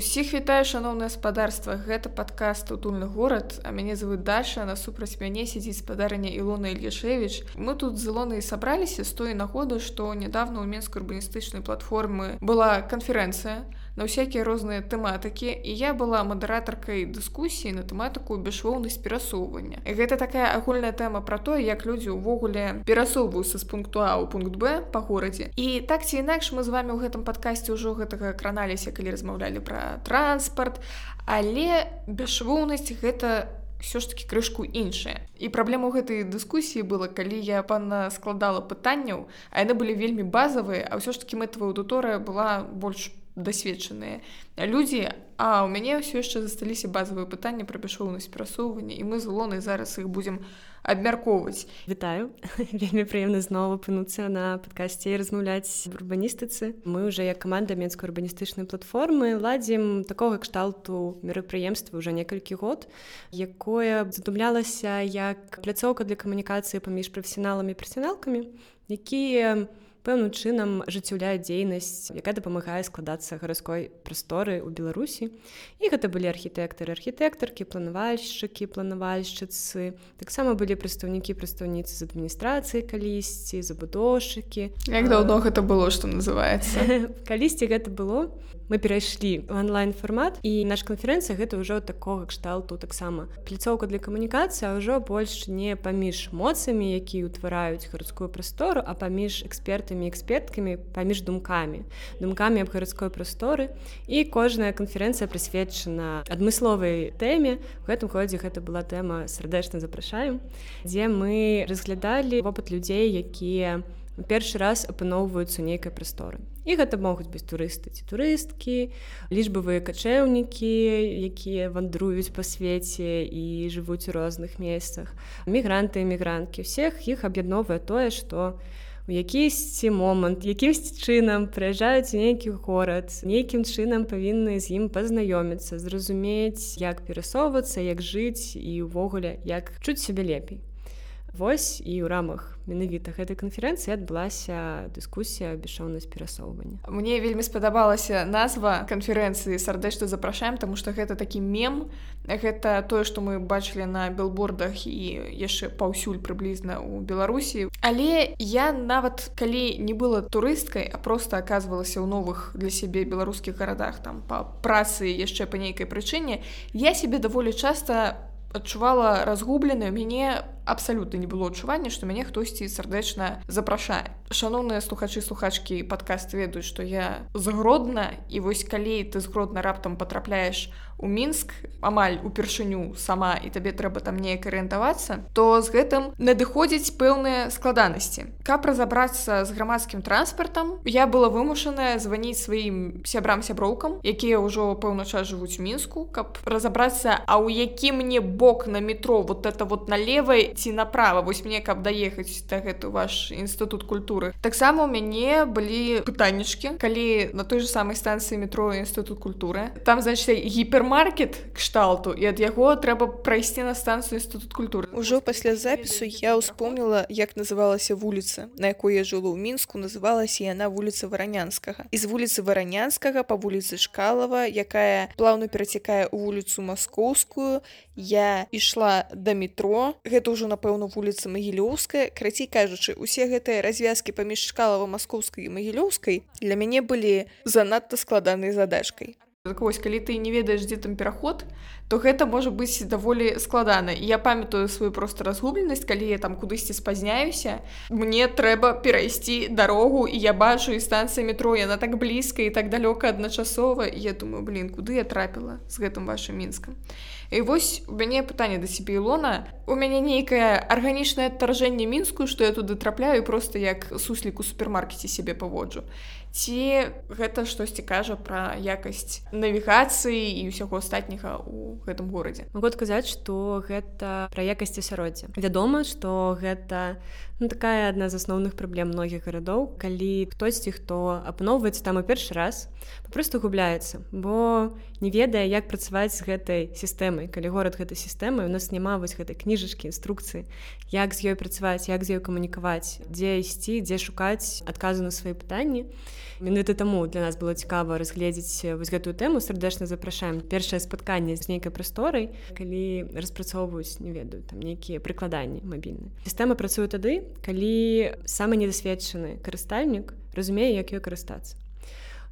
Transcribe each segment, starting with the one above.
Усіх вітаю шаноўна гаспадарства гэта падкаст утульны горад а мяне зовут даша насупраць мяне сядзіць спадарня Ілона Ільяшевич мы тут з Ілонай сабраліся з той нагоды што нядаўна ў менскай урбаністычнай платформы была канферэнцыя на ўсякія розныя тэматыкі і я была мадэратаркай дыскусіі на тэматыку бяшвоўнасць перасоўвання гэта такая агульная тэма пра тое як людзі ўвогуле перасоўваюцца з пункту а ў пункт б па горадзе і так ці інакш мы з вами ў гэтым падкасці ўжо гэтага краналіся калі размаўлялі пра транспарт але бяшвоўнасць гэта все ж таки крышку іншая і праблема ў гэтай дыскусіі была калі я пана складала пытанняў а яны былі вельмі базавыя а ўсё ж таки мэтавая аўдыторыя была больш дасведчаныя людзі а ў мяне ўсё яшчэ засталіся базавыя пытанні пра бяшоўнасць перасоўвання і мы з лонай зараз іх будзем абмяркоўваць Вітаю вельмі прыемна зноў апынуцца на падкасці размаўляць урбаністыцы мы уже як каманда менскай урбаністычнай платформы ладзім такога кшталту мерапрыемства уже некалькі год якое задумлялася як пляцоўка для камунікацыі паміж прафесіяналамі прафесіяналкамі якія у пэўным чынам ажыццяўляе дзейнасць якая дапамагае складацца гарадской прасторы ў беларусі. І гэта былі архітэктары архітэктаркі планавальшчыкі планавальшчыцы. Таксама былі прадстаўнікі прадстаўніцы з адміністрацыі калісьці забудоўшчыкі. Як даўно гэта было што называецца? калісьці гэта было мы перайшлі в онлайн фармат і наш канферэнцыя гэта ўжо такога кшталту таксама пляцоўка для камунікацыі ўжо больш не паміж моцамі якія ўтвараюць гарадскую прастору а паміж экспертамі эксперткамі паміж думкамі думкамі аб гарадской прасторы і кожная канферэнцыя прысвечана адмысловай тэме в гэтым ходзе гэта была тэма сардэчна запрашаем дзе мы разглядалі вопыт людзей якія першы раз апаноўваюцца нейкай прасторы і гэта могуць быць турысты ці турысткі лічбавыя качэўнікі якія вандруюць па свеце і жывуць у розных месцах. Мігранты эмігранткі всех іх аб'ядновае тое што у якісьці момант якімсь чынам прыязджаюць нейкі горад нейкім чынам павінны з ім пазнаёміцца зразумець як перасоўвацца як жыць і ўвогуле як чуць сябе лепей Вось і ў рамах менавіта гэтай канферэнцыі адбылася дыскусія бяшоўнасць перасоўвання. Мне вельмі спадабалася назва канферэнцыі сардэчна запрашаем, таму што гэта такі мем. Гэта тое, што мы бачылі на билбордах і яшчэ паўсюль прыблізна ў Беларусі. Але я нават калі не была турысткай, а проста аказвалася ў новых для сябе беларускіх гарадах там па працы яшчэ па нейкай прычыне, я сябе даволі часта адчувала разгублены мяне абсалютна не было адчування што мяне хтосьці сардэчна запрашае шаноўныя слухачы слухачкі падкаст ведаюць што я згродна і вось калі ты згродна раптам потрапляеш у мінск амаль упершыню сама і табе трэба там неяк арыентавацца то з гэтым надыходзіць пэўныя складанасці. Каб разабрацца з грамадскім транспартам я была вымушаная званіць сваім сябрам сяброўкам якія ўжо пэўна час жывуць мінску каб разабрацца а ў які мне бок на метро вот это вот на левой ці направа вось мне каб даехаць да гэту ваш інстытут культуры. Таксама у мяне былі пытаннічкі калі на той же самай станцыі метро інстытут культуры. Там значит гіпермаркет кшталту і ад яго трэба прайсці на станцыю інстытут культуры. Ужо пасля запісу я ўспомніла як называлася вуліца на якой я жыла ў мінску называлася яна вуліца варанянскага. З вуліцы варанянскага па вуліцы шкалава якая плаўна перацякае вуліцу маскоўскую я ішла да метро. Гэта ўжо напэўна вуліца магілёўская. Крацей кажучы усе гэтыя развязкі паміж шкалава маскоўскай і магілёўскай для мяне былі занадта складанай задачкай так вось калі ты не ведаеш дзе там пераход то гэта можа быць даволі складана я памятаю сваю просто разгубленасць калі я там кудысьці спазняюся мне трэба перайсці дарогу і я бачу і станцыя метро яна так блізка і так далёка адначасова я думаю блин куды я трапіла з гэтым вашим мінскам І вось у мяне пытанне да сябе Ілона. У мяне нейкае арганічнае адтаржэнне мінскую, што я туды трапляю просто як суслік у супермаркеце сябе паводжу. Ці гэта штосьці кажа пра якасць навігацыі і ўсяго астатняга ў гэтым горадзе? Могу адказаць што гэта пра якасць асяроддзя. Вядома што гэта ну, такая адна з асноўных праблем многіх гарадоў. Калі хтосьці хто апаноўваецца там у першы раз папросту губляецца бо не ведае як працаваць з гэтай сістэмай. Калі горад гэтай сістэмы у нас няма вось гэтай кніжачкі інструкцыі як з ёй працаваць як з ёй камунікаваць дзе ісці дзе шукаць адказу на свае пытанні. Менавіта таму для нас было цікава разгледзець вось гэтую тэму. Сардэчна запрашаем першае спатканне з нейкай прасторай калі распрацоўваюць не ведаю там нейкія прыкладанні мабільныя. Сістэма працуе тады калі самы недасведчаны карыстальнік разумее як ёй карыстацца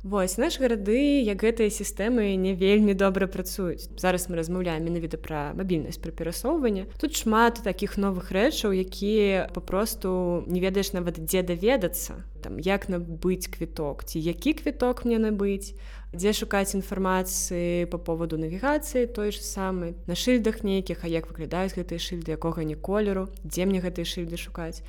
Вось наш гарады як гэтыя сістэмы не вельмі добра працуюць. Зараз мы размаўляем менавіта пра мабільнасць пра перасоўванне. Тут шмат такіх новых рэчаў якія папросту не ведаеш нават дзе даведацца там як набыць квіток? Ці які квіток мне набыць дзе шукаць інфармацыі по поводу навігацыі той ж самы на шыльдах нейкіх а як выглядаюць гэтыя шыльды якога не колеру дзе мне гэтыя шыльды шукаць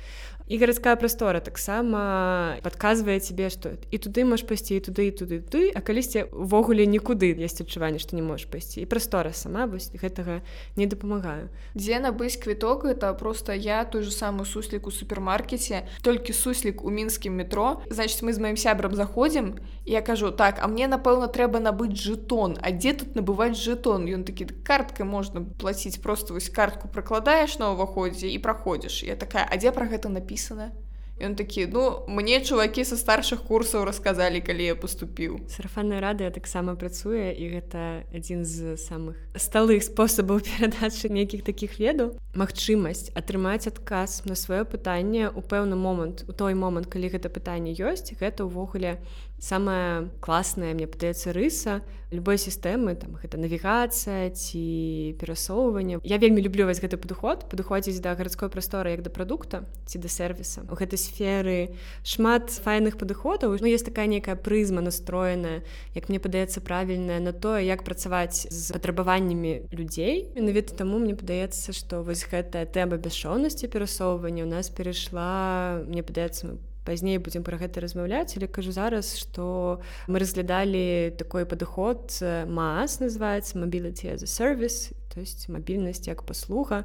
і гарадская прастора таксама падказвае тебе што і туды можаш пайсці і туды і туды ты а калісьці увогуле нікуды есть адчуванне што не можаш пайсці і прастора сама вось гэтага не дапамагаю дзе набыць квіток это просто я той же самы суслік у супермаркеце толькі суслік у мінскім метро значит мы з маім сябрам заходзім я кажу так а мне напэўна трэба набыць жетон. А дзе тут набываць жетон? Ён такі карткай можна плаціць просто вось картку прыкладаеш на ўваходзе і праходзіш я такая а дзе пра гэта напісана ён такі ну мне чувакі са старшых курсаў расказалі калі я поступіў сарафанная радыё таксама працуе і гэта адзін з самых сталых спосабаў перадачы нейкіх такіх ведаў магчымасць атрымаць адказ на сваё пытанне у пэўны момант у той момант калі гэта пытанне ёсць гэта ўвогуле самая класная мне падаецца рыса любой сістэмы там гэта навігацыя ці перасоўванне я вельмі люблю вось гэты падыход падыходзіць да гарадской прасторы як да прадукта ці да сервіса у гэтай сферы шмат файных падыходаў ну есть такая нейкая прызма настроеная як мне падаецца правільная на тое як працаваць з патрабаваннямі людзей. Менавіта таму мне падаецца што вось гэтая тэма бясшоўнасці перасоўвання у нас перайшла мне падаецца мы пазней будзем пра гэта размаўляць але кажу зараз што мы разглядалі такой падыход мас называется мабіліці за сервис то есть мабільнасць як паслуга.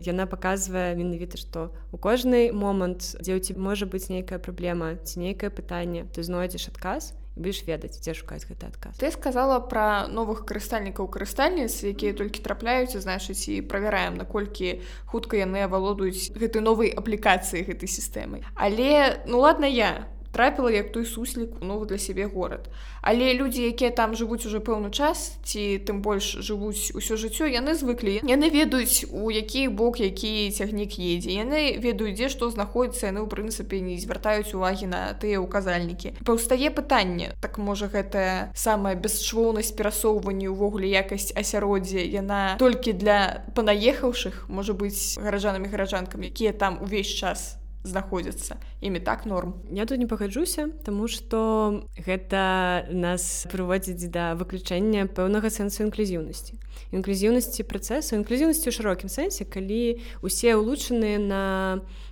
Яна паказвае менавіта што у кожны момант дзе ў ці можа быць нейкая праблема ці нейкае пытанне ты знойдзеш адказ будешь ведаць дзе шукаць гэты адказ ты сказала пра новых карыстальнікаў карыстальніц якія толькі трапляюць значыць і правяраем наколькі хутка яны авалодуюць гэтай новай аплікацыі гэтай сістэмы але ну ладно я трапіла як той суслік у новы для сябе горад. Але людзі якія там жывуць уже пэўны час ці тым больш жывуць усё жыццё яны звыклі яны ведаюць у які бок які цягнік едзе. Яны ведаюць дзе што знаходіцца яны ў прынцыпе не звяртаюць увагі на тыя указальнікі паўстае пытанне так можа гэтая самая бесшвоўнасць перасоўвання увогуле якасць асяроддзя. Яна толькі для панаехаўшых можа быць гараджанамі гараджанкамі якія там увесь час знаходзяцца. Імі так норм. Я тут не пагаджуся тому что гэта нас прыводзіць да выключэння пэўнага сэнсу інклюзіўнасці. Інклюзіўнасці працэсу інклюзіўнасці ў шырокім сэнсе калі усе улучшаныя на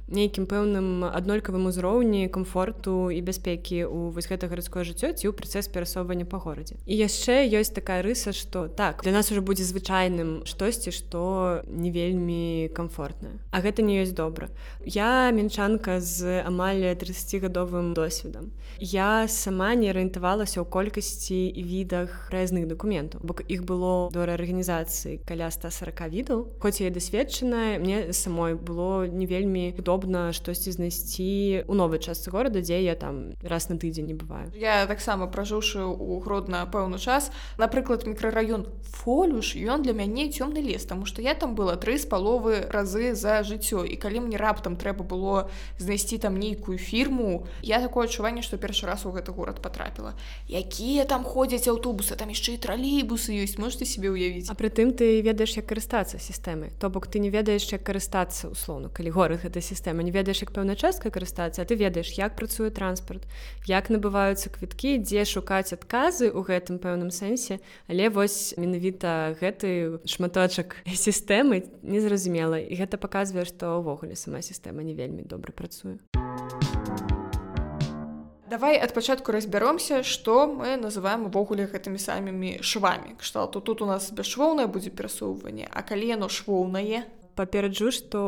нейкім пэўным аднолькавым узроўні комфорту і бяспекі у вось гэта гарадское жыццё ці ў працэс перасоўвання па горадзе. І яшчэ ёсць такая рыса что так для нас уже будзе звычайным штосьці што не вельмі комфортна а гэта не ёсць добра. Я менчанка з амаль 30гадовым досведам. Я сама не арыентавалася ў колькасці і відах разных дакументаў бок іх было до рэарганізацыі каля 140 відаў. Хоць я дасведчаная мне самой было не вельмі добра удобна штосьці знайсці у новай частцы горада дзе я там раз на тыдзень не бываю. Я таксама пражыўшы у гродна пэўны час. Напрыклад мікрараён фолюш ён для мяне цёмны лес тому что я там была тры з паловы разы за жыццё. І калі мне раптам трэба было знайсці там нейкую фірму я такое адчуванне што першы раз у гэты горад потрапіла якія там ходзяць аўтобусы там яшчэ і тралейбусы ёсць можете себе уявіць а прытым ты ведаеш як карыстацца сістэмай. То бок ты не ведаеш як карыстацца условно калі горад гэта сістэма сістэма не ведаеш як пэўна частка карыстацца ты ведаеш як працуе транспорт як набываюцца квіткі дзе шукаць адказы ў гэтым пэўным сэнсе. Але вось менавіта гэты шматочак сістэмы незразумела. І гэта паказвае што ўвогуле сама сістэма не вельмі добра працуе. Давай ад пачатку разбяромся што мы называем увогуле гэтымі самымі швамі. Кшталту тут у нас бесшвоўнае будзе перасоўванне а калі яно швоўнае папераджу што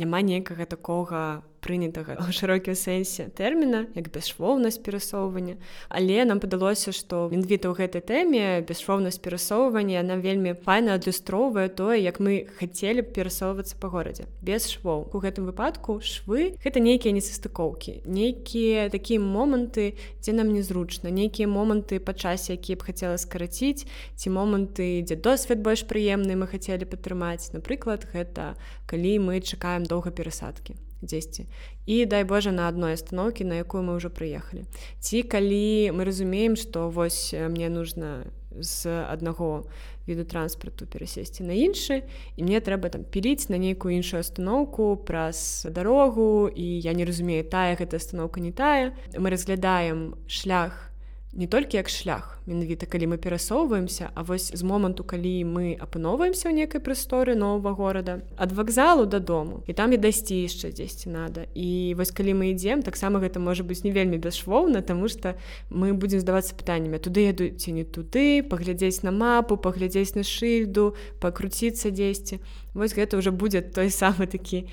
няма некага такога прынятага ў шырокім сэнсе тэрміна як бесшвоўнасць перасоўвання. Але нам падалося што менавіта ў гэтай тэме бесшвоўнасць перасоўвання нам вельмі файна адлюстроўвае тое як мы хацелі б перасоўвацца па горадзе. Без швоў. У гэтым выпадку швы гэта нейкія несастыкоўкі нейкія такія моманты дзе нам незручна нейкія моманты па часе якія б хацела скараціць ці моманты дзе досвед больш прыемны мы хацелі падтрымаць напрыклад гэта калі мы чакаем доўга перасадкі дзесьці і дай Божа на адной астановке на якую мы ўжо прыехалі ці калі мы разумеем што вось мне нужно з аднаго віду транспарту перасесці на іншы і мне трэба там піліць на нейкую іншую астановку праз дарогу і я не разумею тая гэта астановка не тая. Мы разглядаем шлях не толькі як шлях менавіта калі мы перасоўваемся А вось з моманту калі мы апыноўваемся ў некай прасторы нового горада ад вакзалу дадому і там і дайсці яшчэ дзесьці надо. І вось калі мы ідзем таксама гэта можа быць не вельмі бесшвоўна тому что мы будзем здавацца пытаннямі туды яду ці не туды паглядзець на мапу паглядзець на шыльду пакруціцца дзесьці. Вось гэта ўжо будзе той самы такі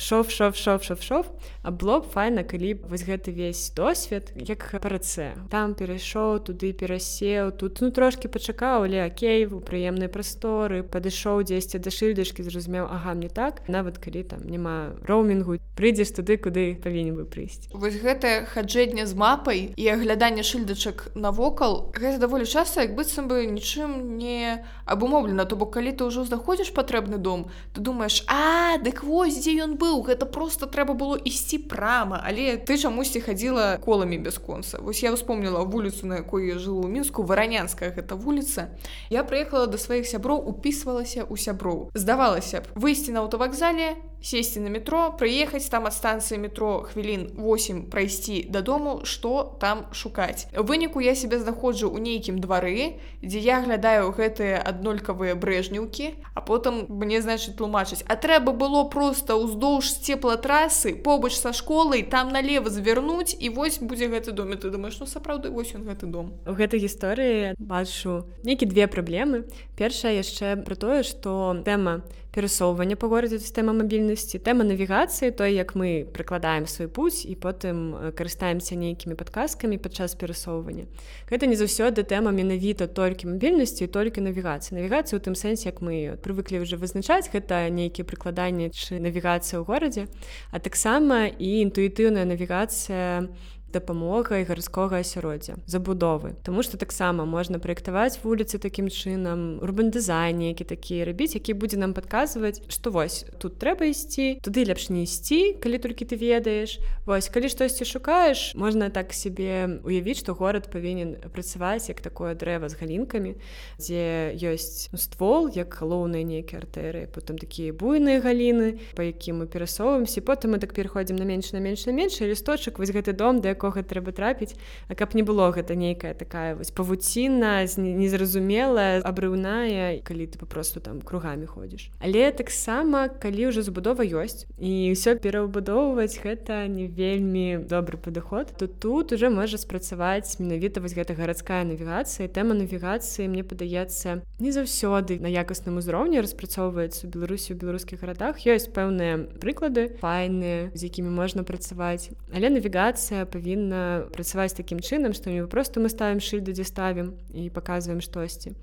шов шов шов шов шов. А было б файна калі вось гэты весь досвед як парацэ. Там перайшоў туды перасеў тут ну трошки пачакаў але Окей у прыемнай прасторы падышоў дзесьці да шыльдачкі зразумеў ага мне так. Нават калі там няма роумінгу прыйдзеш туды куды павінен бы прыйсці. Вось гэтае хаджэнне з мапай і агляданне шыльдачак навокал. Гэта даволі часта як быццам бы нічым не абумоўлена. То бок калі ты ўжо знаходзіш патрэбны дом ты думаешь а дык вось дзе ён быў гэта просто трэба было ісці прама але ты чамусьці хадзіла коламі бясконца вось я вспомнила вуліцу на якой я жылу ў мінску варанянская гэта вуліца. Я прыехала да сваіх сяброў упісвалася ў сяброў. Здавалася б выйсці на аўтавакзале сесці на метро прыехаць там ад станцыі метро хвілін 8 прайсці дадому што там шукаць у выніку я себе знаходжу ў нейкім двары дзе я глядаю гэтыя аднолькавыя брэжніўкі а потым мне значыць тлумачыць а трэба было просто ўздоўж цеплатрасы побач са школай там налево звярнуць і вось будзе гэты доме ты думаешь ну сапраўды вось ён гэты дом у гэтай гісторыі бачу нейкі две праблемы. Першая яшчэ про тое што тэма перасоўвання па горадзе сістэма мабільнасці тэма навігацыі той як мы прыкладаем свой путь і потым карыстаемся нейкімі падказкамі падчас перасоўвання гэта не заўсёды тэма менавіта толькі мабільнасці толькі навігацыі навігацыі у тым сэнсе як мы прывыклі ўжо вызначаць гэта нейкія прыкладанні чы навігацыя ў горадзе а таксама і інтуітыўная навігацыя на дапамогай гарадскога асяроддзя забудовы. Таму што таксама можна праектаваць вуліцы такім чынам урбан дызайн які такі рабіць які будзе нам падказваць што вось тут трэба ісці туды лепш не ісці калі толькі ты ведаеш. Вось калі штосьці шукаеш можна так сябе уявіць што горад павінен працаваць як такое дрэва з галінкамі дзе ёсць ствол як галоўныя нейкія артэры потым такія буйныя галіны па якім мы перасоўваемся потым мы так пераходзім на менш на менш на менш лісточак вось гэты дом да якога трэба трапіць. А каб не было гэта нейкая такая вось павуціна незразумелая абрыўная калі ты папросту там кругамі ходзіш. Але таксама калі ўжо забудова ёсць і ўсё пераўбудоўваць гэта не вельмі добры падыход то тут уже можа спрацаваць менавіта вось гэта гарадская навігацыя. Тэма навігацыі мне падаецца не заўсёды на якасным узроўні распрацоўваецца беларусі у беларускіх гарадах. Ёсць пэўныя прыклады файныя з якімі можна працаваць. Але навігацыя павінна павінна працаваць такім чынам што не просто мы ставім шыльды дзе ставім і паказваем штосьці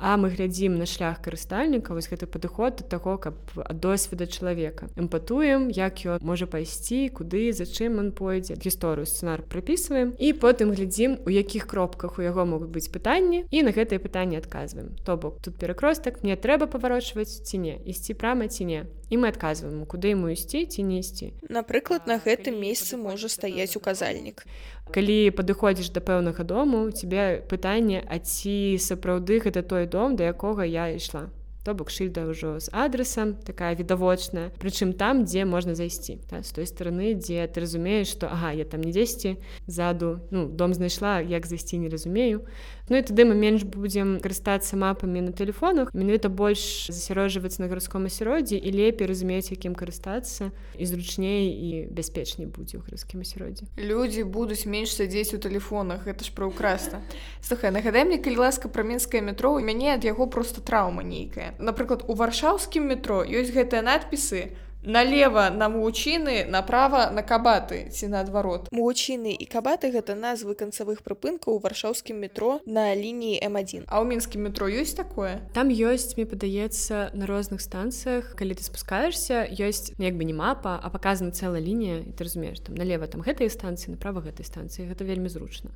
а мы глядзім на шлях карыстальніка вось гэты падыход да таго каб ад досведа чалавека. Эмпатуем як ён можа пайсці куды зачым он пойдзе. Гісторыю сцэнар прапісваем і потым глядзім у якіх кропках у яго могуць быць пытанні і на гэтае пытанне адказваем. То бок тут перакростак мне трэба паварочваць ці не ісці прама ці не і мы адказваем куды ему ісці ці не ісці напрыклад на гэтым месцы можа стаяць указальнік калі падыходзіш да пэўнага дому тебе пытанне а ці сапраўды гэта той дом да якога я ішла то бок шыльда ўжо з адресам такая відавочная. Прычым там дзе можна зайсці та, з той стороны дзе ты разумееш што ага я там не дзесьці заду ну дом знайшла як зайсці не разумею Ну і тады мы менш будзем карыстацца мапамі на тэлефонах менавіта больш засяроджвацца на гарадском асяроддзі і лепей разумець якім карыстацца і зручней і бяспечней будзе ў гарадскім асяроддзі людзі будуць менш сядзець у тэлефонах гэта ж пра ўкраста слухай нагадай мне калі ласка пра мінскае метро у мяне ад яго просто траўма нейкая напрыклад у варшаўскім метро ёсць гэтыя надпісы налево на мучыны направо на кабаты ці наадварот. Мучыны і кабаты гэта назвы канцавых прыпынкаў у варшаўскім метро на лініі м1. А ў мінскім метро ёсць такое? Там ёсць мне падаецца на розных станцыях. Калі ты спускаешься ёсць як бы не мапа а показана цэлая лінія і ты разумееш там налево там гэтай станцыі направо гэтай станцыі гэта вельмі зручна.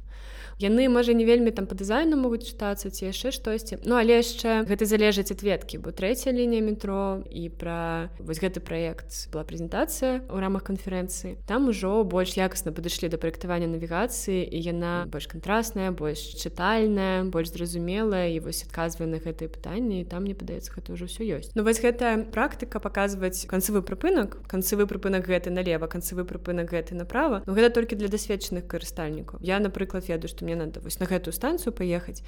Яны можа не вельмі там по дызайну могуць чытацца ці яшчэ штосьці Ну але яшчэ гэта залежыць ад веткі бо трэцяя лінія метро і пра вось гэты праект проект была прэзентацыя ў рамах канферэнцыі там ужо больш якасна падышлі да праектавання навігацыі і яна больш кантрасная больш чытальная больш зразумелая і вось адказвае на гэтые пытанні там мне падаецца гэта ўжо все ёсць Ну вось гэтая практыка паказваць канцевы прыпынак. Канцевы прыпынак гэты налево канцевы прыпынак гэты направо Ну гэта толькі для дасведчаных карыстальнікаў. Я напрыклад ведаю што мне надо вось на гэтую станцыю паехаць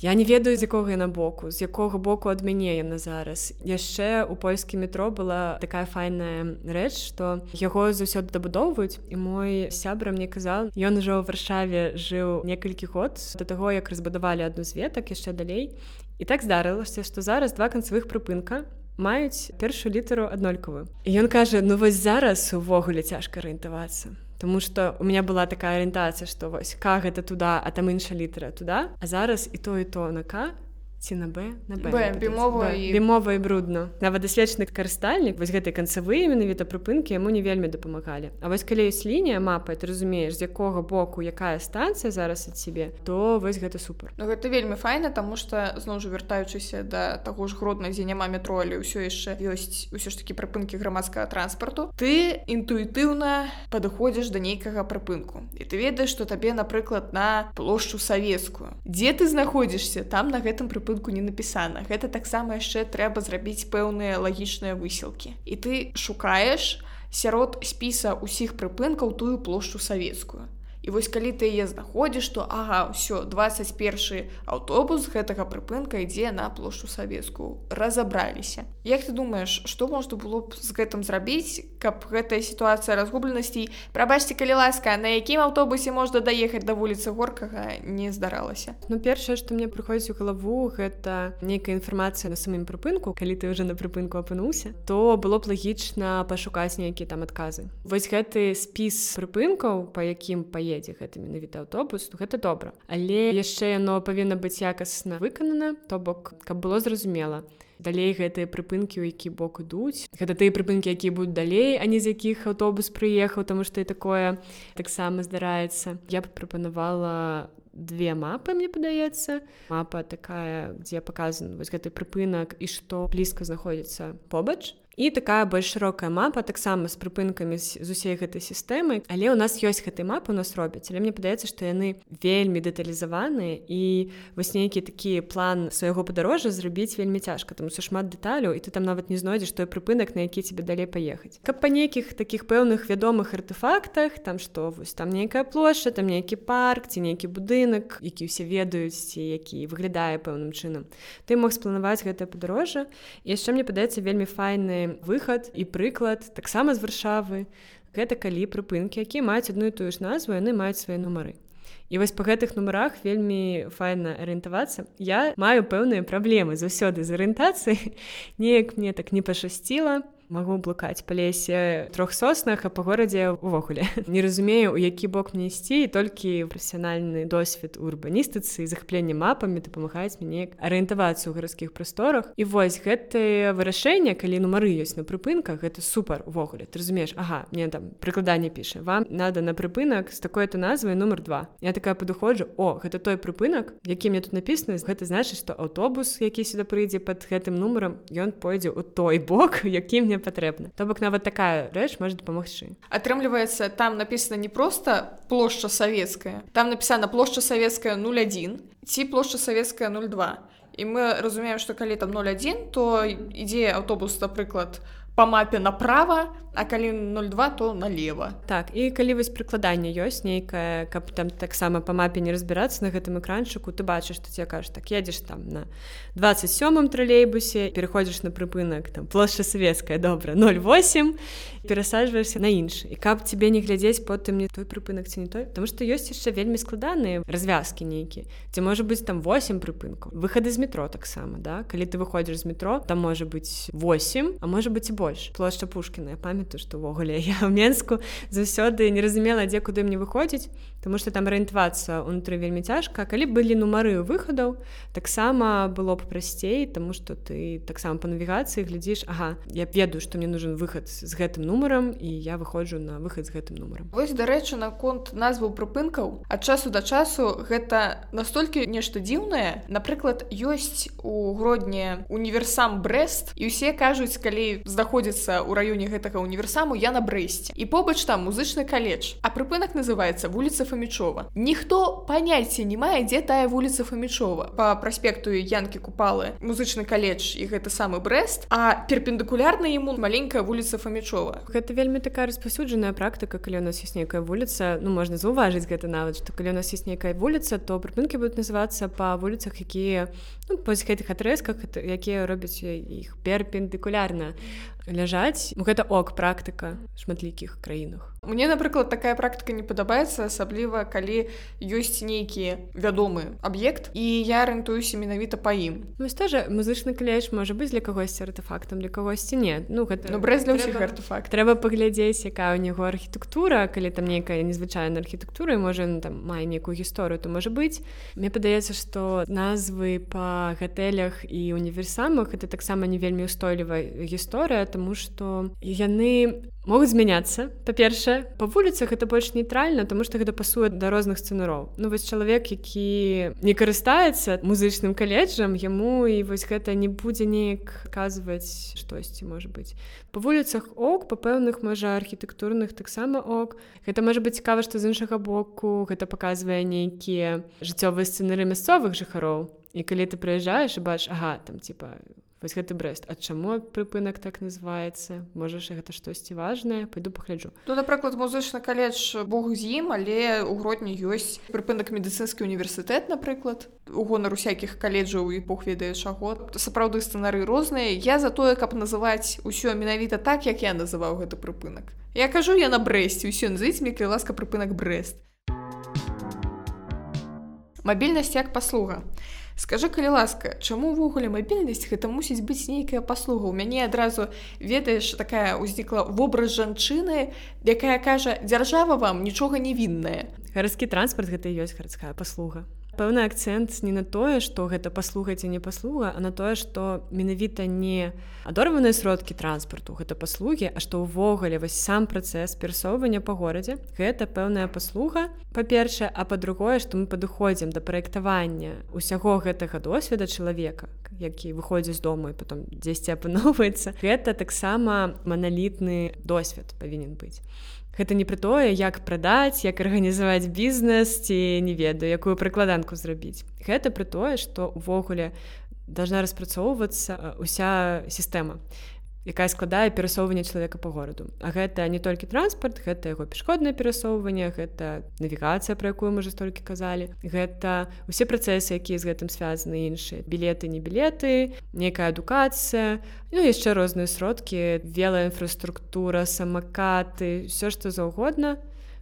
Я не ведаю з якога яна боку з якога боку ад мяне яна зараз. Яшчэ у польскім метро была такая файная рэч што яго заўсёды дабудоўваюць і мой сябра мне казал ён ужо ў варшаве жыў некалькі год да таго як разбудавалі адну з ветак яшчэ далей і так здарылася што зараз два канцавых прыпынка маюць першую літару аднолькавую. Ён кажа ну вось зараз увогуле цяжка арыентавацца Таму што у меня была такая арыентацыя, што вось К гэта туда, а там інша літара туда, а зараз і то і то на К ці на Б на бімова і бімова і брудно. Нават дасведчаны карыстальнік вось гэтай канцавыя менавіта прыпынкі яму не вельмі дапамагалі А вось калі ёсць лінія мапа ты разумееш з якога боку якая станцыя зараз ад сябе то вось гэта супер. Ну гэта вельмі файна таму што зноў жа вяртаючыся да таго ж гродна дзе няма метро але ўсё яшчэ ёсць усё ж такі прыпынкі грамадскага транспарту ты інтуітыўна падыходзіш да нейкага прыпынку. І ты ведаеш што табе напрыклад на плошчу савецкую. Дзе ты знаходзішся там на гэтым прыпынку прыпынку не напісана гэта таксама яшчэ трэба зрабіць пэўныя лагічныя высілкі. І ты шукаеш сярод спіса ўсіх прыпынкаў тую плошчу савецкую І вось калі ты яе знаходзіш, то ага, ўсё 21 аўтобус гэтага прыпынка ідзе на плошчу савецкую, разабраліся. Як ты думаеш, што можна было б з гэтым зрабіць, каб гэтая сітуацыя разгубленасцей, прабачце калі ласка, на якім аўтобусе можна даехаць да вуліцы горкага не здаралася. Ну першае, што мне прыходзіць у галаву, гэта нейкая інфармацыя на самым прыпынку, калі ты ўжо на прыпынку апынуўся, то было б лагічна пашукаць нейкія там адказы. Вось гэты спіс прыпынкаў, па якім паехаць едзе гэта менавіта аўтобус ну, гэта добра. Але яшчэ яно павінна быць якасна выканана то бок каб было зразумела далей гэтыя прыпынкі у які бок ідуць. Гэта тыя прыпынкі якія будуць далей а не з якіх аўтобус прыехаў таму што і такое таксама здараецца. Я б прапанавала две мапы мне падаецца. Мапа такая дзе паказан вось гэты прыпынак і што блізка знаходзіцца побач і такая больш шырокая мапа таксама з прыпынкамі з усей гэтай сістэмы але ў нас ёсць гэтай мапы у нас робяць але мне падаецца што яны вельмі дэталізаваныя і вось нейкі такі план свайго падарожжа зрабіць вельмі цяжка там са шмат дэталяў і ты там нават не знойдзеш той прыпынак на які тебе далей паехаць каб па нейкіх такіх пэўных вядомых артефактах там што вось там нейкая плошча там нейкі парк ці нейкі будынак які ўсе ведаюць ці які выглядае пэўным чынам. Ты мог спланаваць гэтае падарожжа. Яшчэ мне падаецца вельмі файны выхад і прыклад таксама з варшавы. Гэта калі прыпынкі якія маюць адну і тую ж назву яны маюць свае нумары. І вось па гэтых нумарах вельмі файна арыентавацца. Я маю пэўныя праблемы заўсёды з арыентацыяй. Неяк мне так не пашасціла магу блукаць па лесе трох соснах а па горадзе увогуле не разумею у які бок мне ісці толькі прафесіянальны досвед урбаністыцы захапленне мапамі дапамагаюць мяне арыентавацца ў гарадскіх прасторах. І вось гэтае вырашэнне калі нумары ёсць на прыпынках гэта супер увогуле ты разумееш Ага мне там прыкладанне піша вам надо на прыпынак з такой-то назвай нумар два. Я такая падыходжу о гэта той прыпынак які мне тут напісана гэта значыць што аўтобус які сюда прыйдзе под гэтым нумарам ён пойдзе ў той бок які мне патрэбна то бок нават такая рэч можа дапамагчы. Атрымліваецца там написано не просто плошча савецкая там написана плошча савецкая 01 ці плошча савецкая 02 і мы разумеем что калі там 01 то ідзе аўтобус напрыклад по мапе направо а калі 02 то налево так і калі вось прыкладанне ёсць нейкае каб там таксама па мапе не разбірацца на гэтым экранчыку ты бачыш што тебе кажаш так едзеш там на 27 тралейбусе переходзіш на прыпынак там плошча савецкая добра 08 перасаджваешься на іншы. І каб тебе не глядзець потым не той прыпынак ці не той потому что ёсць яшчэ вельмі складаныя развязкі нейкі ці можа быць там 8 прыпынкаў. Выхады з метро таксама да? Калі ты выходзіш з метро там можа быць 8 а можа быць і больш. Плошча пушкіна памятаю што ўвогуле я ў менску заўсёды не разумела дзе куды мне выходзіць Таму што там арыентавацца ўнутры вельмі цяжка калі былі нумары выхадаў таксама было б прасцей тому что ты таксама па навігацыі глядзіш Ага я ведаю што мне нужен выхад з гэтым нумарам і я выходжу на выхад з гэтым нумарам Вось дарэчы наконт назваў прыпынкаў. Ад часу да часу гэта настолькі нешта дзіўнае. Напрыклад ёсць у гродні універсам брест і ўсе кажуць калі знаходзіцца ў раёне гэтага універсаму я на брэсце. І побач там музычны каледж. А прыпынак называется вуліца фамічова ніхто паняцця не мае дзе тая вуліца фамічова по праспекту янкі купалы музычны каледж і гэта самы брест а перпендыкулярна яму маленькая вуліца фамічова гэта вельмі такая распасюджаная практыка калі у нас есть нейкая вуліца. Ну можна заўважыць гэта нават што калі у нас есть нейкая вуліца то прыпынкі будуць называцца па вуліцах якія ну, па гэтых атрэзках якія робяць іх перпендыкулярна ляжаць гэта ок практыка шматлікіх краінах Мне напрыклад такая практыка не падабаецца асабліва калі ёсць нейкі вядомы аб'ект і я арыентуюся менавіта па ім Вось тоже музычны калеж можа быць для кагосьці артефактам для кагосьці не ну гэта ну, брэз для ўсіх артефакт трэба паглядзець якая ў яго архітэктура калі там нейкая незвычайная архітэктура можа ну, там мае нейкую гісторыю то можа быць мне падаецца што назвы па гатэлях і універсамах это таксама не вельмі устойлівая гісторыя тому что яны могуць змяняцца па-першае па вуліцах это больш нейтральна тому что гэта пасуе да розных сцэнароў ну вось чалавек які не карыстаецца музычным каледжам яму і вось гэта не будзе неяк казваць штосьці можа быць по вуліцах ок па пэўных можа архітэктурных таксама ок. Гэта можа быць цікава што з іншага боку гэта паказвае нейкія жыццёвыя сцэнары мясцовых жыхароў. І калі ты прыязджаеш і бач ага там типа вось гэты брест А чаму прыпынак так называется можаш гэта штосьці важнае? Пойду пагляджу. Ну напрыклад музычны каледж Бог з ім але у гродні ёсць прыпынак медыцынскі універсітэт напрыклад. У гонар усякіх каледжаў і Бог ведае чаго. Сапраўды сцэнары розныя. Я за тое каб называць усё менавіта так як я называў гэты прыпынак. Я кажу я на брэсце. Ўсё назыць мне калі ласка прыпынак брест мабільнасць як паслуга скажи калі ласка чаму ўвогуле мабільнасць гэта мусіць быць нейкая паслуга? У мяне адразу ведаеш такая ўзнікла вобраз жанчыны якая кажа дзяржава вам нічога не вінная гарадскі транспарт гэта ёсць гарадская паслуга пэўны акцэнт не на тое што гэта паслуга ці не паслуга а на тое што менавіта не адорваныя сродкі транспарту гэта паслугі а што ўвогуле вось сам працэс перасоўвання па горадзе гэта пэўная паслуга па-першае а па-другое што мы падыходзім да праектавання усяго гэтага досведа чалавека які выходзіць з дому і потом дзесьці апыноўваецца гэта таксама маналітны досвед павінен быць гэта не пра тое як прадаць як арганізаваць бізнес ці не ведаю якую прыкладанку зрабіць гэта пры тое што увогуле должна распрацоўвацца уся сістэма якая складае перасоўванне чалавека по гораду. А гэта не толькі транспарт гэта яго пешкоднае перасоўванне гэта навігацыя про якую мы уже столькі казалі гэта усе працэсы якія з гэтым звязаны іншыя білеты не білеты некая адукацыя ну яшчэ розныя сродкі вела інфраструктура самакаты все што заўгодна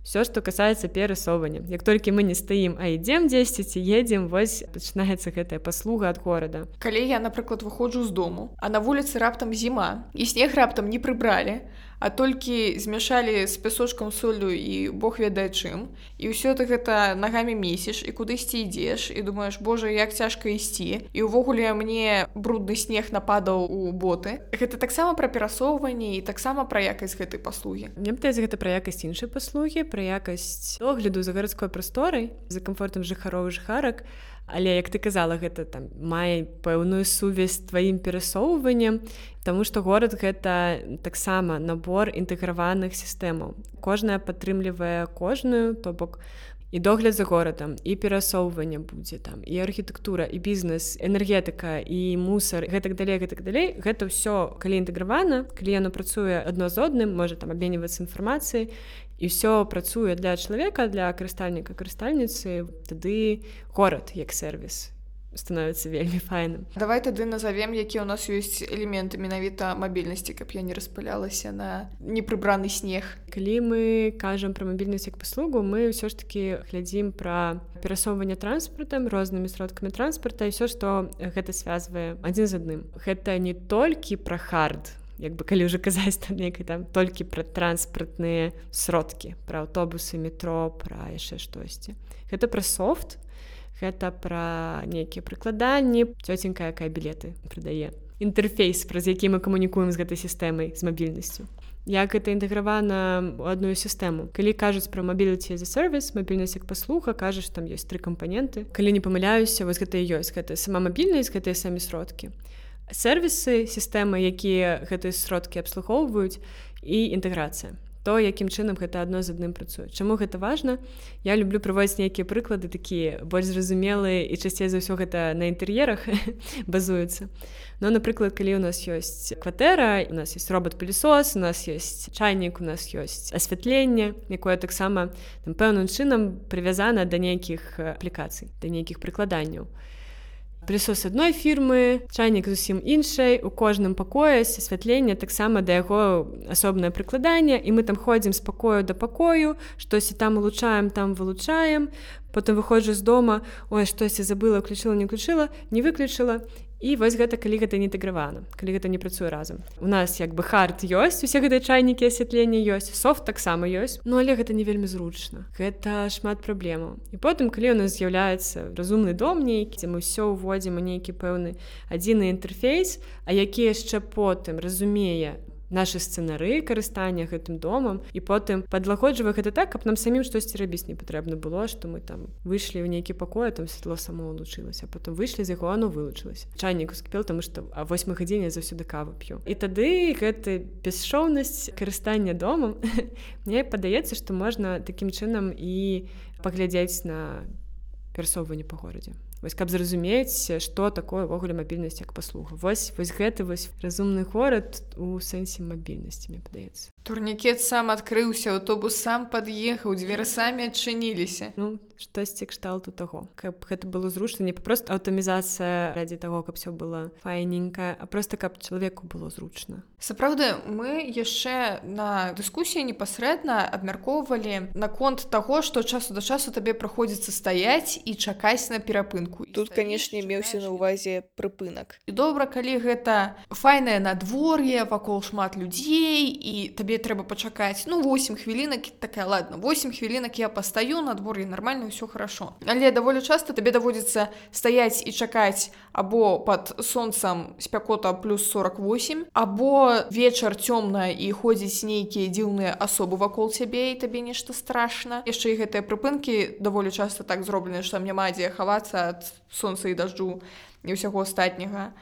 все что касается перасоўвання як толькі мы не стаім а ідзем 10 едзем вось пачынаецца гэтая паслуга ад горада калі я напрыклад выходжу з дому а на вуліцы раптам зіма і снег раптам не прыбралі а толькі змяшалі з пясочкам солю і Бог ведае чым і ўсё ты гэта нагамі месіш і кудысьці ідзеш і думаеш Божа як цяжка ісці і ўвогуле мне брудны снег нападаў у боты. Гэта таксама пра перасоўванне і таксама пра якасць гэтай паслугі Мне пытаць гэта пра якасць іншай паслугі пра якасць огляду за гарадской прасторай за камфортам жыхароў жыхарак. Але як ты казала гэта там мае пэўную сувязь тваім перасоўваннем Таму што горад гэта таксама набор інтэграваных сістэмаў. Кожная падтрымлівае кожную то бок і догляд за горадам і перасоўванне будзе там і архітэктура і бізнес энергетыка і мусар гэтак далей гэтак далей. Гэта ўсё калі інтэгравана калі яно працуе адно з одным можа там абменьвацца інфармацыяй і ўсё працуе для чалавека для карыстальніка карыстальніцы тады горад як сервіс становіцца вельмі файным. Давай тады назовем які у нас ёсць элементы менавіта мабільнасці каб я не распылялася на непрыбраны снег. Калі мы кажам пра мабільнасць як паслугу мы ўсё ж таки глядзім пра перасоўванне транспартам рознымі сродкамі транспарта і все што гэта связвае адзін з адным. Гэта не толькі пра хард як бы калі ўжо казаць там некай там толькі пра транспартныя сродкі пра аўтобусы метро пра яшчэ штосьці. Гэта пра софт гэта пра нейкія прыкладанні. Цёценька якая білеты прыдае інтэрфейс праз які мы камунікуем з гэтай сістэмай з мабільнасцю. Як это інтэгравана ў адную сістэму? Калі кажуць пра мабіліці за сервіс мабільнасць як паслуха кажаш там ёсць тры кампаненты. Калі не памыляюся вось гэта ёсць. Гэта сама мабільнасць гэтыя самі сродкі сервісы сістэмы якія гэтыя сродкі абслугоўваюць і інтэграцыя. То якім чынам гэта адно з адным працуе. Чаму гэта важна? Я люблю прыводзіць нейкія прыклады такія больш зразумелыя і часцей за ўсё гэта на інтэр'ерах базуецца но напрыклад калі у нас ёсць кватэра у нас есть робот-пылесос у нас есть чайнік у нас ёсць асвятленне якое таксама пэўным чынам прывязана да нейкіх аплікацый да нейкіх прыкладанняў. і прысос адной фірмы чайнік зусім іншай у кожным пакоі асвятленне таксама да яго асобнае прыкладанне і мы там ходзім з пакою да пакою штосьці там улучаем там вылучаем. Потым выходжу з дома ой штосьці забыла уключыла не уключыла не выключыла і вось гэта калі гэта не інтэгравана калі гэта не працуе разам. У нас як бы хард ёсць усе гэтыя чайнікі асвятлення ёсць софт таксама ёсць ну але гэта не вельмі зручна. Гэта шмат праблемаў. І потым калі у нас з'яўляецца разумны дом нейкі дзе мы ўсё ўводзім у нейкі пэўны адзіны інтэрфейс а які яшчэ потым разумее нашы сцэнары карыстання гэтым домам і потым падлагоджвае гэта так каб нам самім штосьці рабіць не патрэбна было што мы там выйшлі ў нейкі пакой там святло само лучылася потым выйшлі з яго оно вылучылася. Чайнік ускіпел таму што а восьмы гадзіне заўсёды каву п'ю. І тады гэты бесшоўнасць карыстання домам. Мне падаецца што можна такім чынам і паглядзець на перасоўванне па горадзе вось каб зразумець што такое ўвогуле мабільнасць як паслуга. Вось вось гэты вось разумны горад у сэнсе мабільнасці мне падаецца. Турнікет сам адкрыўся аўтобус сам пад'ехаў дзверы самі адчыніліся. Ну штосьці кшталту таго. Каб гэта было зручна не папрост аўтамізацыя радзі таго каб все было файненькая а просто каб чалавеку было зручна. Сапраўды мы яшчэ на дыскусіі непасрэдна абмяркоўвалі наконт таго што часу да часу табе прыходзіцца стаяць і чакаць на перапынку тут канешне меўся на ўвазе прыпынак. І добра калі гэта файнае надвор'е вакол шмат людзей і табе трэба пачакаць ну 8 хвілінак такая ладно 8 хвілінак я пастаю надвор'е нармальна ўсё хорошо. Але даволі часто табе даводзіцца стаять і чакаць або под солнцам спякота плюс 48 або вечар цёмная і ходзіць нейкія дзіўныя асобы вакол цябе і табе нешта страшна. Яшчэ і гэтыя прыпынкі даволі часто так зроблены што няма дзе хавацца ад сонца і дажджу і ўсяго астатняга.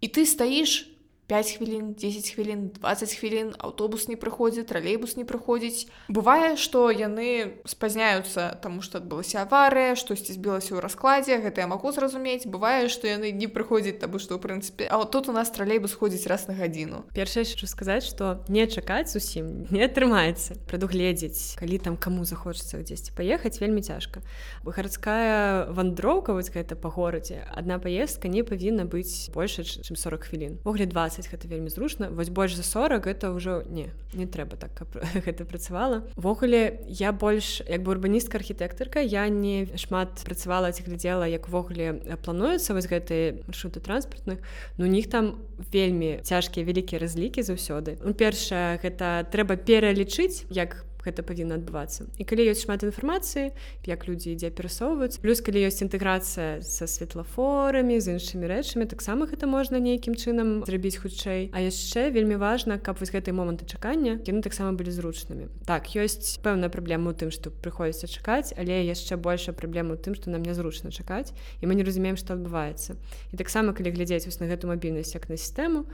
І ты стаіш 5 хвілін 10 хвілін 20 хвілін аўтобус не прыходзіць тралейбус не прыходзіць бывае што яны спазняюцца таму што адбылася аварыя штосьці збілася ў раскладзе гэта я магу зразумець. Бывае што яны не прыходзяць табу што ў прынцыпе А тут у нас тралейбус ходзіць раз на гадзіну першае хочу сказаць што не чакаць усім не атрымаецца прадугледзець калі там каму захочацца дзесьці паехаць вельмі цяжка. Гарадская вандроўка вось гэта па горадзе адна паездка не павінна быць больше чым 40 хвілін. Погляд 20 20 гэта вельмі зручна вось больш за 40 это ўжо не не трэба так каб гэта працавала ввогуле я больш як бы урбаністка архітэктарка я не шмат працавала ці глядзела як ввогуле плануецца вось гэтыя маршруты транспартных ну у них там вельмі цяжкія вялікія разлікі заўсёды. Ну першае гэта трэба пералічыць як гэта павінна адбывацца. І калі ёсць шмат інфармацыі як людзі ідзе перасоўваюць плюс калі ёсць інтэграцыя са светлафорамі з іншымі рэчамі таксама гэта можна нейкім чынам зрабіць хутчэй. А яшчэ вельмі важна каб вось гэтай моманты чакання яны таксама былі зручнымі. Так ёсць пэўная праблема ў тым што прыходзіцца чакаць але яшчэ большая праблема ў тым што нам нязручна чакаць і мы не разумеем што адбываецца. І таксама калі глядзець вось на гэту мабільнасць як на сістэму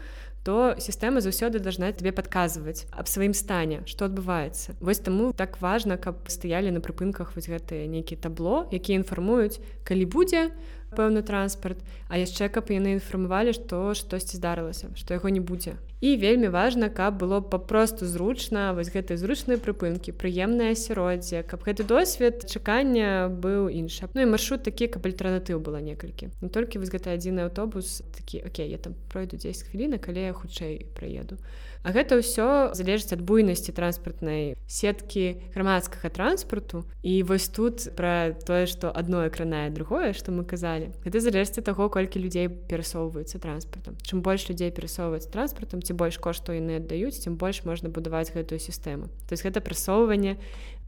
то сістэма заўсёды должна тебе падказваць аб сваім стане што адбываецца вось таму так важна каб стаялі на прыпынках вось гэтыя нейкія табло якія інфармуюць калі будзе пэўны транспарт. А яшчэ каб яны інфармавалі што штосьці здарылася што яго не будзе. І вельмі важна каб было папросту зручна вось гэтыя зручныя прыпынкі прыемнае асяроддзе каб гэты досвед чакання быў іншы. Ну і маршрут такі каб альтэрнатыў было некалькі. Не толькі вось гэты адзіны аўтобус такі Окей я там пройду 10 хвілінак калі я хутчэй прыеду А гэта ўсё залежыць ад буйнасці транспартнай сеткі грамадскага транспарту. І вось тут пра тое што адно экранае другое што мы казалі гэта залежыць таго колькі людзей перасоўваюцца транспартам. Чым больш людзей перасоўваюць транспартам ці больш кошту яны аддаюць тым больш можна будаваць гэтую сістэму. То есть гэта прасоўванне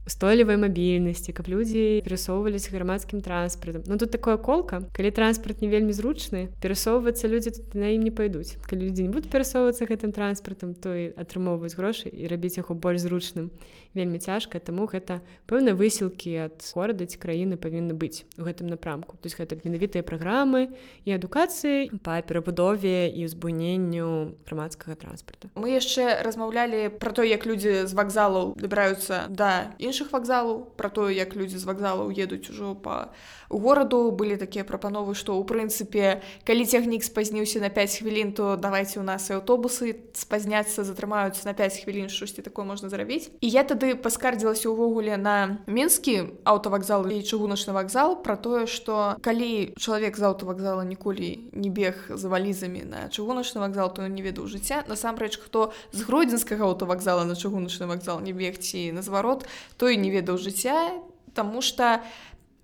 устойлівай мабільнасці каб людзі перасоўваліся грамадскім транспартам Ну тут такое колка калі транспарт не вельмі зручны перасоўвацца людзі на ім не пайдуць калі людзі не будуць перасоўвацца гэтым транспартам то і атрымоўваюць грошы і рабіць яго больш зручным вельмі цяжка таму гэта пэўна высілкі ад горада ці краіны павінны быць у гэтым напрамку. То есть гэта менавітыя праграмы і адукацыі па перабудове і ўзбуйненню грамадскага транспарта. Мы яшчэ размаўлялі про то як людзі з вакзалаў дабіраюцца да іншых вакзалаў про тое як людзі з вакзалаў едуць ужо по гораду. Былі такія прапановы што ў прынцыпе калі цягнік спазніўся на 5 хвілін то давайте у нас і аўтобусы спазняцца затрымаюцца на 5 хвілін штосьці такое можна зрабіць. І я тады паскардзілася ўвогуле на мінскі аўтавакзал і чыгуначны вакзал про тое што калі чалавек з аўтавакзала ніколі не бег за валізамі на чыгуначны вакзал то не ведаў жыцця. Насамрэч хто з гродзенскага аўтавакзала на чыгуначны вакзал не бегці на зварот той не ведаў жыцця тому что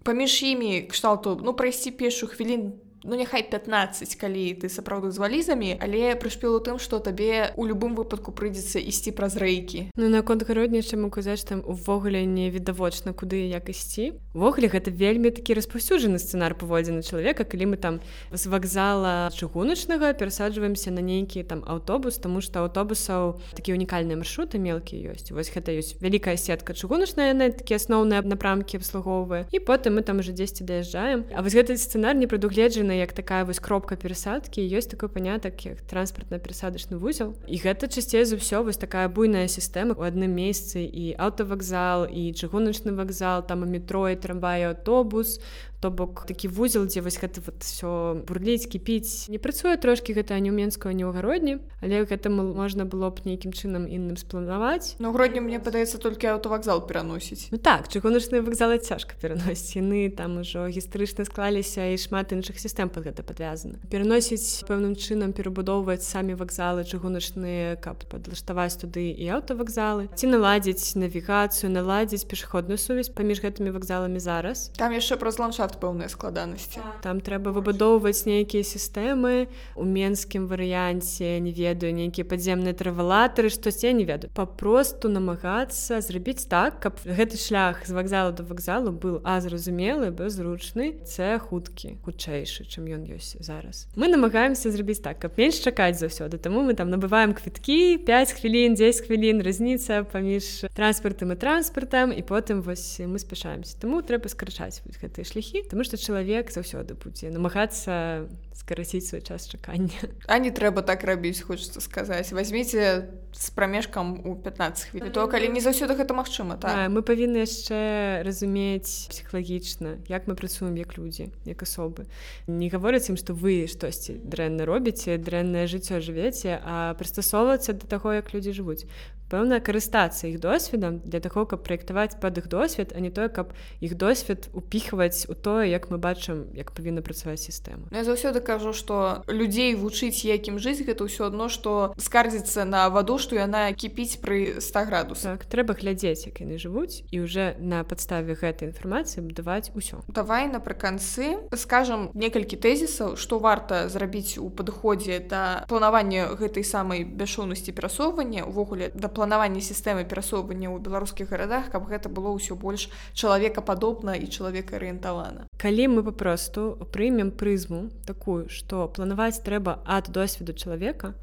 паміж імі кшталту ну прайсці пешу хвілін ну няхай 15 калі ты сапраўды з валізамі але прышпел у тым што табе у любым выпадку прыйдзецца ісці праз рэйкі Ну наконт гародніча могу казаць там увогуле не відавочна куды як ісці. Ввогуле гэта вельмі такі распаўсюджаны сцэнар паводзіны чалавека калі мы там з вакзала чыгуначнага перасаджваемся на нейкі там аўтобус тому што аўтобусаў такі унікальныя маршруты мелкія ёсць. Вось гэта ёсць вялікая сетка чыгуначная яны такі асноўныя напрамкі абслугоўвае. І потым мы там уже дзесьці даязджаем. А вось гэты сцэнар не прадугледжаны як такая вось кропка перасадкі ёсць такой панятак як транспартна-перасадачны вузел. І гэта часцей за ўсё вось такая буйная сістэма у адным месцы і аўтавакзал і чыгуначны вакзал там і метро і трамвае аўтобус то бок такі вузел дзе вось гэта вот все бурліць кіпіць. Не працуе трошки гэта не ў менскую не ў гародні але гэтаму можна было б нейкім чынам інным спланаваць. Ну грудні мне падаецца толькі аўтавакзал пераносіць. Ну так чыгуначныя вакзалы цяжка пераносіць. Яны там ужо гістарычна склаліся і шмат іншых сістэм под гэта падвязана. Пераносіць пэўным чынам перабудоўваць самі вакзалы чыгуначныя каб падлаштаваць туды і аўтавакзалы. Ці наладзіць навігацыю наладзіць пешаходную сувязь паміж гэтымі вакзаламі зараз. Там яшчэ праз ландшафт пэўныя складанасці там трэба выбудоўваць нейкія сістэмы у менскім варыянце не ведаю нейкія падземныя травалатары штось я не ведаю. Папросту намагацца зрабіць так каб гэты шлях з вакзалу до вакзалу был а зразумелы беззручны це хуткі хутчэйшы чым ён ёсць зараз. Мы намагаемся зрабіць так каб менш чакаць заўсёды таму мы там набываем квіткі 5 хвілін 10 хвілін разніца паміж транспартам і транспартам і потым вось мы спяшаемся. Таму трэба скарачаць гэтыя шляхі Таму што чалавек заўсёды будзе намагацца скараціць свой час чакання. А не трэба так рабіць, хочацца сказаць. Вазьміце з прамежкам у 15 хвілі. То калі не заўсёды гэта магчыма так. А, мы павінны яшчэ разумець псіхалагічна, як мы працуем як людзі, як асобы. Не гавораць ім, што вы штосьці дрэнна робіце, дрэннае жыццё жывеце, а прыстасоўвацца да таго, як людзі жывуць пэўна карыстацца іх досведам для таго каб праектаваць пад іх досвед а не тое каб іх досвед упіхваць у тое як мы бачым як павінна працаваць сістэма ну, я заўсёды кажу што людзей вучыць якім жыць гэта ўсё адно што скардзіцца на ваду што яна кіпіць пры 100 градусах. Так, трэба глядзець як яны жывуць і уже на падставе гэтай інфармацыі будаваць усё давай напрыканцы скажам некалькі тэзісаў што варта зрабіць у падыходзе да планавання гэтай самай бяшоўнасці перасоўвання увогуле да планаванне сістэмы перасоўвання ў беларускіх гарадах каб гэта было ўсё больш чалавекападобна і чалавека арыентавана калі мы папросту прымем прызму такую што планаваць трэба ад досведу чалавека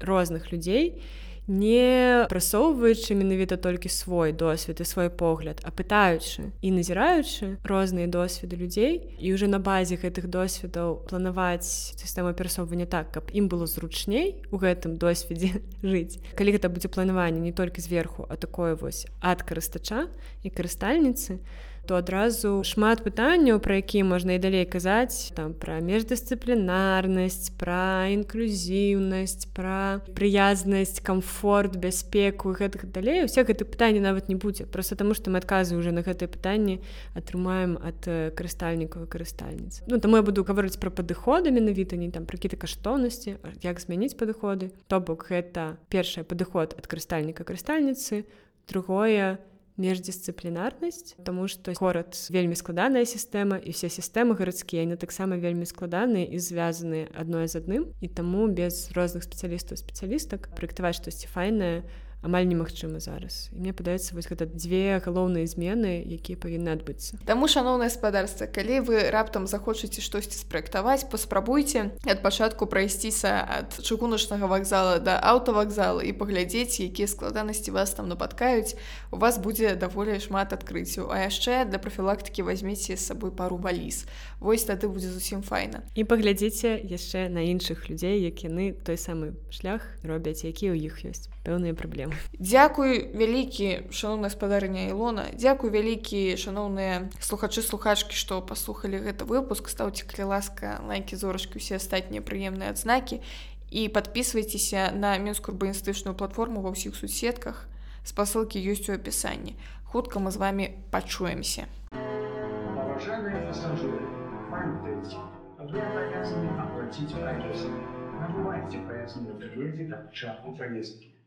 розных людзей не прасоўваючы менавіта толькі свой досвед і свой погляд а пытаючы і назіраючы розныя досведы людзей і уже на базе гэтых досведаў планаваць сістэму перасоўвання так каб ім было зручней у гэтым досведзе жыць калі гэта будзе планаванне не толькі зверху а такое вось ад карыстача і карыстальніцы то адразу шмат пытанняў пра якія можна і далей казаць. Там пра междысцыплінарнасць пра інклюзіўнасць пра прыязнасць комфорт бяспеку гэтых далей. Усе гэты пытанні нават не будзе. Просто таму што мы адказы уже на гэтыя пытанні атрымаем ад карыстальнікаў карыстальніц. Ну там я буду гаварыць пра падыходы менавіта не там пра какие-то каштоўнасці як змяніць падыходы. То бок гэта першае падыход ад карыстальніка карыстальніцы другое это междисцыплінарнасць тому что горад вельмі складаная сістэма і все сістэмы гарадскія яны таксама вельмі складаныя і звязаныя адной з адным і таму без розных спецыялістаў спецыялістак праектаваць штосьці файнае амаль немагчыма зараз. І мне падаецца вось гэта дзве галоўныя змены якія павінны адбыцца. Таму шаноўнае спадарства калі вы раптам захочаце штосьці спраектаваць паспрабуйце ад пачатку прайсціся ад чыгуначнага вакзала да аўтавакзала і паглядзець якія складанасці вас там напаткаюць. У вас будзе даволі шмат адкрыццяў. А яшчэ для прафілактыкі возьмеце з сабой пару валіз Вось тады будзе зусім файна. І паглядзіце яшчэ на іншых людзей як яны той самы шлях робяць які ў іх ёсць. Пэўныя праблемы Дзякуй вялікі шаноўная спадарня Ілона. Дзякуй вялікі шаноўныя слухачы слухачкі што паслухалі гэты выпуск. Стаўце калі ласка лайкі зорачкі усе астатнія прыемныя адзнакі. І подписывайтеся на мінскую урбаністычную платформу ва ўсіх суседках. Спасылкі ёсць у апісанні. Хутка мы з вами пачуемся. Вы обязаны оплатить проезд. Набывайте проездные билеты от чарку поездки.